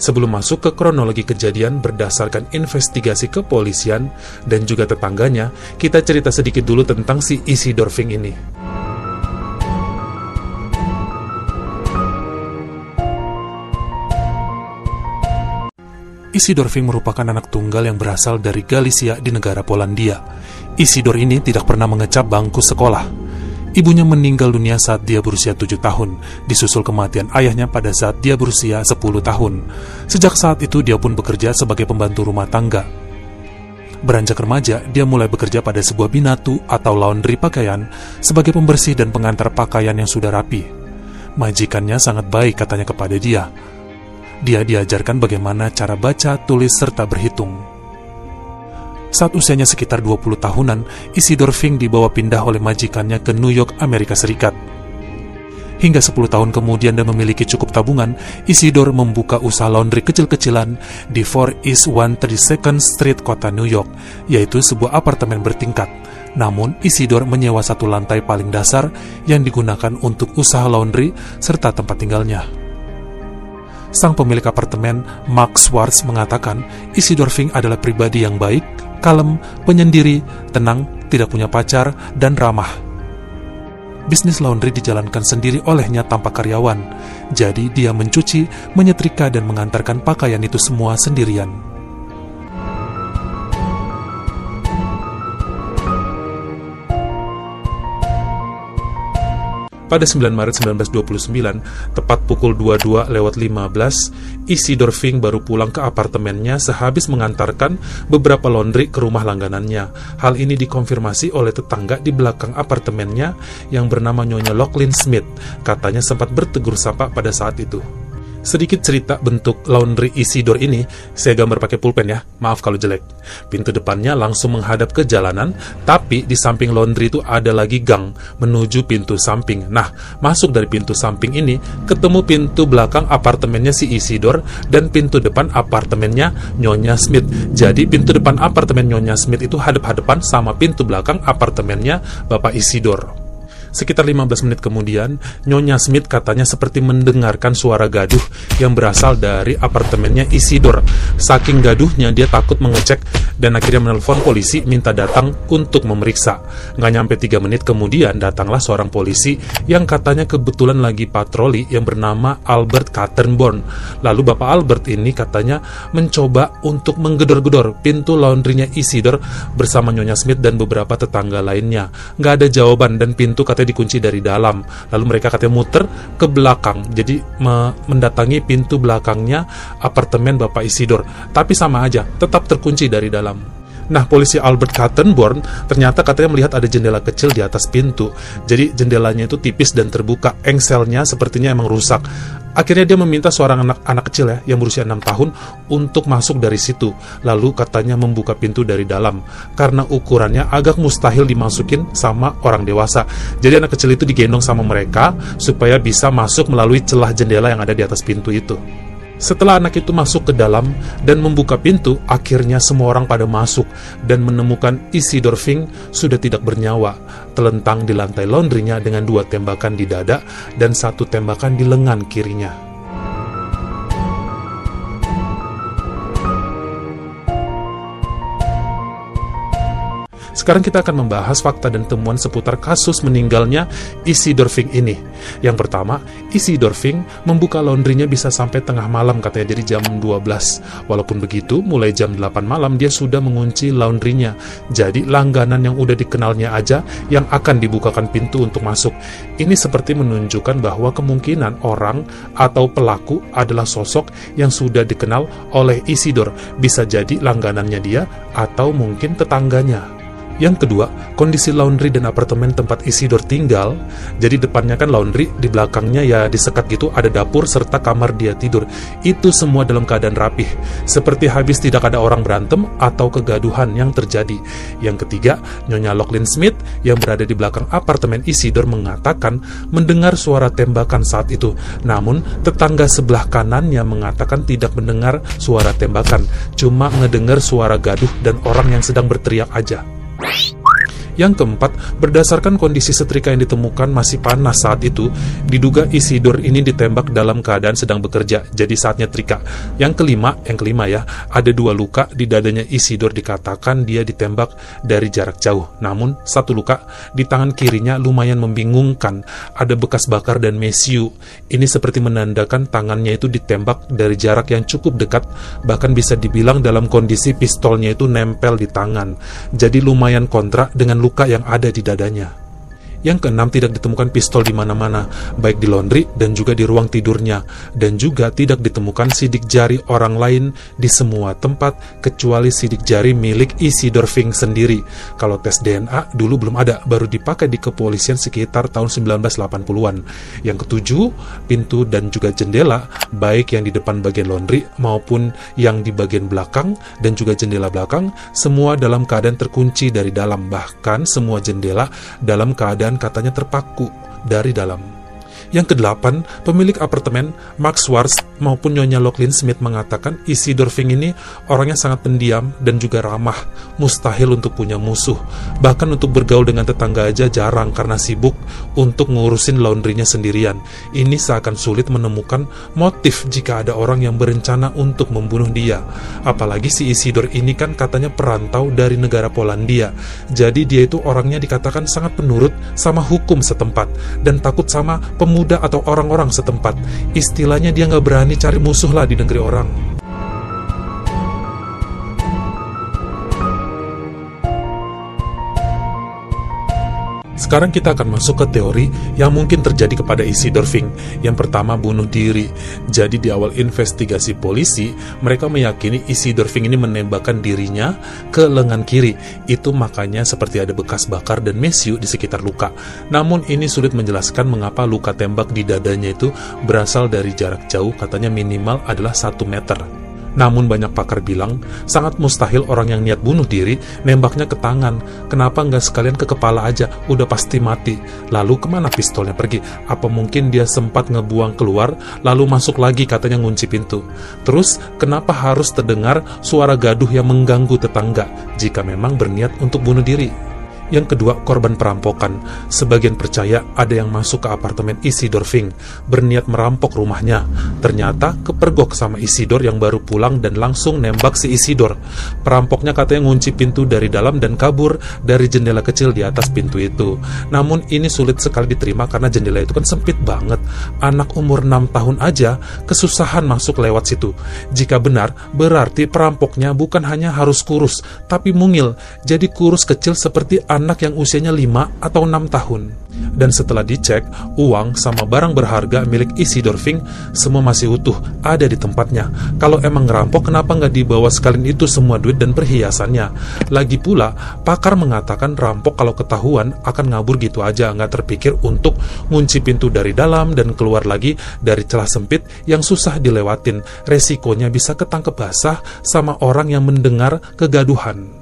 Sebelum masuk ke kronologi kejadian berdasarkan investigasi kepolisian dan juga tetangganya, kita cerita sedikit dulu tentang si Isidor Fink ini. Isidor Fink merupakan anak tunggal yang berasal dari Galicia di negara Polandia. Isidor ini tidak pernah mengecap bangku sekolah. Ibunya meninggal dunia saat dia berusia tujuh tahun, disusul kematian ayahnya pada saat dia berusia sepuluh tahun. Sejak saat itu dia pun bekerja sebagai pembantu rumah tangga. Beranjak remaja, dia mulai bekerja pada sebuah binatu atau laundry pakaian sebagai pembersih dan pengantar pakaian yang sudah rapi. Majikannya sangat baik katanya kepada dia. Dia diajarkan bagaimana cara baca, tulis, serta berhitung. Saat usianya sekitar 20 tahunan, Isidor Fink dibawa pindah oleh majikannya ke New York, Amerika Serikat. Hingga 10 tahun kemudian dan memiliki cukup tabungan, Isidor membuka usaha laundry kecil-kecilan di 4 East 132nd Street, kota New York, yaitu sebuah apartemen bertingkat. Namun, Isidor menyewa satu lantai paling dasar yang digunakan untuk usaha laundry serta tempat tinggalnya. Sang pemilik apartemen, Mark Schwartz, mengatakan Isidor Fink adalah pribadi yang baik, kalem, penyendiri, tenang, tidak punya pacar, dan ramah. Bisnis laundry dijalankan sendiri olehnya tanpa karyawan, jadi dia mencuci, menyetrika, dan mengantarkan pakaian itu semua sendirian. Pada 9 Maret 1929, tepat pukul 22 lewat 15, Isidor Fink baru pulang ke apartemennya sehabis mengantarkan beberapa laundry ke rumah langganannya. Hal ini dikonfirmasi oleh tetangga di belakang apartemennya yang bernama Nyonya Locklin Smith. Katanya sempat bertegur sapa pada saat itu. Sedikit cerita bentuk laundry Isidor ini, saya gambar pakai pulpen ya, maaf kalau jelek. Pintu depannya langsung menghadap ke jalanan, tapi di samping laundry itu ada lagi gang menuju pintu samping. Nah, masuk dari pintu samping ini, ketemu pintu belakang apartemennya si Isidor dan pintu depan apartemennya Nyonya Smith. Jadi pintu depan apartemen Nyonya Smith itu hadap-hadapan sama pintu belakang apartemennya Bapak Isidor. Sekitar 15 menit kemudian, Nyonya Smith katanya seperti mendengarkan suara gaduh yang berasal dari apartemennya Isidor. Saking gaduhnya, dia takut mengecek dan akhirnya menelpon polisi minta datang untuk memeriksa. Nggak nyampe 3 menit kemudian, datanglah seorang polisi yang katanya kebetulan lagi patroli yang bernama Albert Kattenborn. Lalu Bapak Albert ini katanya mencoba untuk menggedor-gedor pintu laundrynya Isidor bersama Nyonya Smith dan beberapa tetangga lainnya. Nggak ada jawaban dan pintu katanya katanya dikunci dari dalam. Lalu mereka katanya muter ke belakang, jadi me mendatangi pintu belakangnya apartemen Bapak Isidor. Tapi sama aja, tetap terkunci dari dalam. Nah, polisi Albert Kattenborn ternyata katanya melihat ada jendela kecil di atas pintu. Jadi jendelanya itu tipis dan terbuka. Engselnya sepertinya emang rusak. Akhirnya dia meminta seorang anak anak kecil ya yang berusia 6 tahun untuk masuk dari situ. Lalu katanya membuka pintu dari dalam karena ukurannya agak mustahil dimasukin sama orang dewasa. Jadi anak kecil itu digendong sama mereka supaya bisa masuk melalui celah jendela yang ada di atas pintu itu. Setelah anak itu masuk ke dalam dan membuka pintu, akhirnya semua orang pada masuk dan menemukan Isidor Fink sudah tidak bernyawa, telentang di lantai laundrynya dengan dua tembakan di dada dan satu tembakan di lengan kirinya. Sekarang kita akan membahas fakta dan temuan seputar kasus meninggalnya Isidor Fink ini. Yang pertama, Isidor Fink membuka laundrynya bisa sampai tengah malam katanya jadi jam 12. Walaupun begitu, mulai jam 8 malam dia sudah mengunci laundrynya. Jadi langganan yang udah dikenalnya aja yang akan dibukakan pintu untuk masuk. Ini seperti menunjukkan bahwa kemungkinan orang atau pelaku adalah sosok yang sudah dikenal oleh Isidor. Bisa jadi langganannya dia atau mungkin tetangganya. Yang kedua, kondisi laundry dan apartemen tempat Isidor tinggal, jadi depannya kan laundry, di belakangnya ya disekat gitu ada dapur serta kamar dia tidur. Itu semua dalam keadaan rapih, seperti habis tidak ada orang berantem atau kegaduhan yang terjadi. Yang ketiga, Nyonya Locklin Smith yang berada di belakang apartemen Isidor mengatakan mendengar suara tembakan saat itu. Namun, tetangga sebelah kanannya mengatakan tidak mendengar suara tembakan, cuma ngedengar suara gaduh dan orang yang sedang berteriak aja. Right. Yang keempat, berdasarkan kondisi setrika yang ditemukan masih panas saat itu, diduga Isidor ini ditembak dalam keadaan sedang bekerja, jadi saatnya trika. Yang kelima, yang kelima ya, ada dua luka di dadanya Isidor dikatakan dia ditembak dari jarak jauh. Namun, satu luka di tangan kirinya lumayan membingungkan, ada bekas bakar dan mesiu. Ini seperti menandakan tangannya itu ditembak dari jarak yang cukup dekat, bahkan bisa dibilang dalam kondisi pistolnya itu nempel di tangan. Jadi lumayan kontra dengan luka luka yang ada di dadanya. Yang keenam, tidak ditemukan pistol di mana-mana, baik di laundry dan juga di ruang tidurnya, dan juga tidak ditemukan sidik jari orang lain di semua tempat kecuali sidik jari milik Isidor Fink sendiri. Kalau tes DNA dulu belum ada, baru dipakai di kepolisian sekitar tahun 1980-an. Yang ketujuh, pintu dan juga jendela, baik yang di depan bagian laundry maupun yang di bagian belakang dan juga jendela belakang, semua dalam keadaan terkunci dari dalam, bahkan semua jendela dalam keadaan dan katanya terpaku dari dalam. Yang kedelapan, pemilik apartemen, Mark Schwartz maupun Nyonya Locklin Smith mengatakan isi Dorfing ini orangnya sangat pendiam dan juga ramah, mustahil untuk punya musuh. Bahkan untuk bergaul dengan tetangga aja jarang karena sibuk untuk ngurusin laundrynya sendirian. Ini seakan sulit menemukan motif jika ada orang yang berencana untuk membunuh dia. Apalagi si Isidor ini kan katanya perantau dari negara Polandia. Jadi dia itu orangnya dikatakan sangat penurut sama hukum setempat dan takut sama pemuda atau orang-orang setempat. Istilahnya dia nggak berani cari musuh lah di negeri orang. Sekarang kita akan masuk ke teori yang mungkin terjadi kepada Isidor Fink. Yang pertama, bunuh diri. Jadi di awal investigasi polisi, mereka meyakini Isidor Fink ini menembakkan dirinya ke lengan kiri. Itu makanya seperti ada bekas bakar dan mesiu di sekitar luka. Namun ini sulit menjelaskan mengapa luka tembak di dadanya itu berasal dari jarak jauh, katanya minimal adalah 1 meter. Namun banyak pakar bilang, sangat mustahil orang yang niat bunuh diri nembaknya ke tangan. Kenapa nggak sekalian ke kepala aja, udah pasti mati. Lalu ke mana pistolnya pergi? Apa mungkin dia sempat ngebuang keluar, lalu masuk lagi katanya ngunci pintu? Terus, kenapa harus terdengar suara gaduh yang mengganggu tetangga jika memang berniat untuk bunuh diri? Yang kedua, korban perampokan. Sebagian percaya ada yang masuk ke apartemen Isidor Fink, berniat merampok rumahnya. Ternyata kepergok sama Isidor yang baru pulang dan langsung nembak si Isidor. Perampoknya katanya ngunci pintu dari dalam dan kabur dari jendela kecil di atas pintu itu. Namun ini sulit sekali diterima karena jendela itu kan sempit banget. Anak umur 6 tahun aja kesusahan masuk lewat situ. Jika benar, berarti perampoknya bukan hanya harus kurus, tapi mungil. Jadi kurus kecil seperti anak anak yang usianya 5 atau 6 tahun. Dan setelah dicek, uang sama barang berharga milik Isidor Fink semua masih utuh, ada di tempatnya. Kalau emang ngerampok, kenapa nggak dibawa sekalian itu semua duit dan perhiasannya? Lagi pula, pakar mengatakan rampok kalau ketahuan akan ngabur gitu aja, nggak terpikir untuk ngunci pintu dari dalam dan keluar lagi dari celah sempit yang susah dilewatin. Resikonya bisa ketangkep basah sama orang yang mendengar kegaduhan.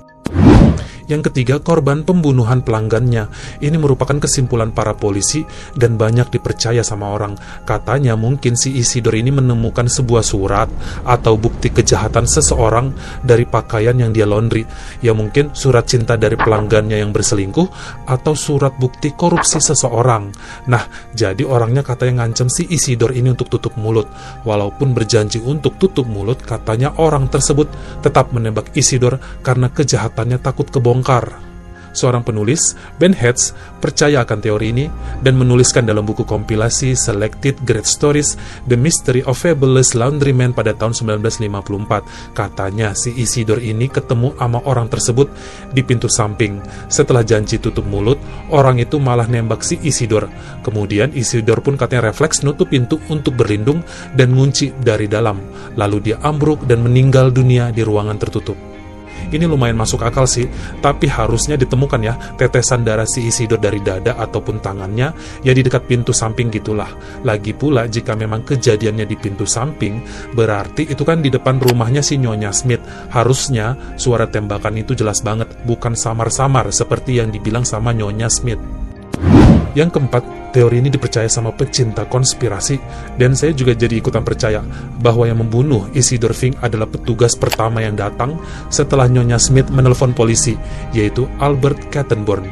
Yang ketiga, korban pembunuhan pelanggannya. Ini merupakan kesimpulan para polisi dan banyak dipercaya sama orang. Katanya mungkin si Isidor ini menemukan sebuah surat atau bukti kejahatan seseorang dari pakaian yang dia laundry. Ya mungkin surat cinta dari pelanggannya yang berselingkuh atau surat bukti korupsi seseorang. Nah, jadi orangnya katanya ngancem si Isidor ini untuk tutup mulut. Walaupun berjanji untuk tutup mulut, katanya orang tersebut tetap menembak Isidor karena kejahatannya takut kebongkar terbongkar. Seorang penulis, Ben Hetz, percaya akan teori ini dan menuliskan dalam buku kompilasi Selected Great Stories The Mystery of Fabulous Laundryman pada tahun 1954. Katanya si Isidor ini ketemu sama orang tersebut di pintu samping. Setelah janji tutup mulut, orang itu malah nembak si Isidor. Kemudian Isidor pun katanya refleks nutup pintu untuk berlindung dan ngunci dari dalam. Lalu dia ambruk dan meninggal dunia di ruangan tertutup. Ini lumayan masuk akal sih, tapi harusnya ditemukan ya tetesan darah si Isidor dari dada ataupun tangannya ya di dekat pintu samping gitulah. Lagi pula jika memang kejadiannya di pintu samping, berarti itu kan di depan rumahnya si Nyonya Smith. Harusnya suara tembakan itu jelas banget, bukan samar-samar seperti yang dibilang sama Nyonya Smith. Yang keempat, Teori ini dipercaya sama pecinta konspirasi, dan saya juga jadi ikutan percaya bahwa yang membunuh Isidor Fink adalah petugas pertama yang datang setelah Nyonya Smith menelpon polisi, yaitu Albert Kattenborn.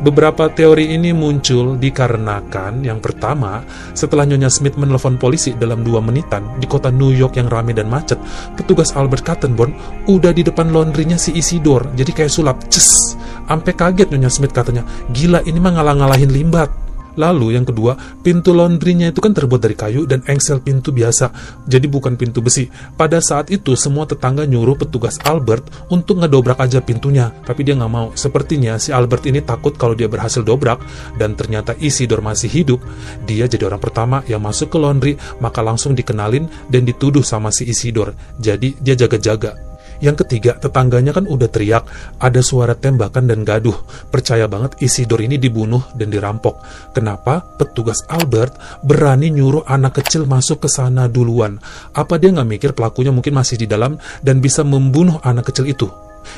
Beberapa teori ini muncul dikarenakan yang pertama, setelah Nyonya Smith menelpon polisi dalam dua menitan di kota New York yang ramai dan macet, petugas Albert Kattenborn udah di depan laundrynya si Isidor, jadi kayak sulap, ces. Sampai kaget Nyonya Smith katanya, gila ini mah ngalah-ngalahin limbat. Lalu yang kedua, pintu laundrynya itu kan terbuat dari kayu dan engsel pintu biasa, jadi bukan pintu besi. Pada saat itu semua tetangga nyuruh petugas Albert untuk ngedobrak aja pintunya, tapi dia nggak mau. Sepertinya si Albert ini takut kalau dia berhasil dobrak dan ternyata Isidor masih hidup. Dia jadi orang pertama yang masuk ke laundry, maka langsung dikenalin dan dituduh sama si Isidor. Jadi dia jaga-jaga. Yang ketiga, tetangganya kan udah teriak, ada suara tembakan dan gaduh. Percaya banget Isidor ini dibunuh dan dirampok. Kenapa? Petugas Albert berani nyuruh anak kecil masuk ke sana duluan. Apa dia nggak mikir pelakunya mungkin masih di dalam dan bisa membunuh anak kecil itu?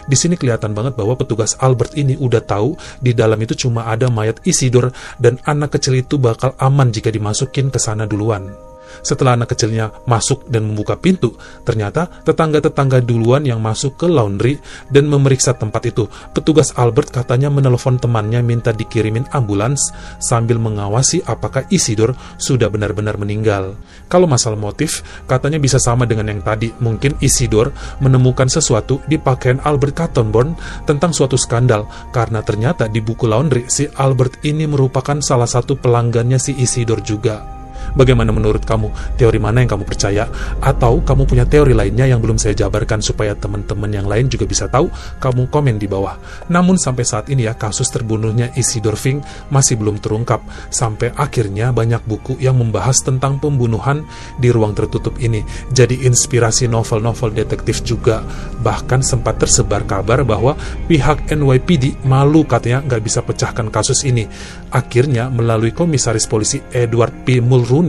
Di sini kelihatan banget bahwa petugas Albert ini udah tahu di dalam itu cuma ada mayat Isidor dan anak kecil itu bakal aman jika dimasukin ke sana duluan. Setelah anak kecilnya masuk dan membuka pintu, ternyata tetangga-tetangga duluan yang masuk ke laundry dan memeriksa tempat itu. Petugas Albert katanya menelpon temannya minta dikirimin ambulans sambil mengawasi apakah Isidor sudah benar-benar meninggal. Kalau masalah motif, katanya bisa sama dengan yang tadi. Mungkin Isidor menemukan sesuatu di pakaian Albert Cattonborn tentang suatu skandal, karena ternyata di buku laundry si Albert ini merupakan salah satu pelanggannya si Isidor juga. Bagaimana menurut kamu? Teori mana yang kamu percaya? Atau kamu punya teori lainnya yang belum saya jabarkan supaya teman-teman yang lain juga bisa tahu? Kamu komen di bawah. Namun sampai saat ini ya kasus terbunuhnya Isidor Fink masih belum terungkap. Sampai akhirnya banyak buku yang membahas tentang pembunuhan di ruang tertutup ini. Jadi inspirasi novel-novel detektif juga. Bahkan sempat tersebar kabar bahwa pihak NYPD malu katanya nggak bisa pecahkan kasus ini. Akhirnya melalui komisaris polisi Edward P. Mulrooney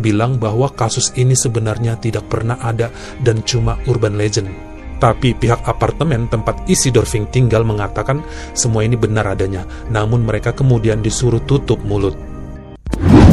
Bilang bahwa kasus ini sebenarnya tidak pernah ada dan cuma urban legend. Tapi pihak apartemen tempat Isidor Fink tinggal mengatakan semua ini benar adanya, namun mereka kemudian disuruh tutup mulut.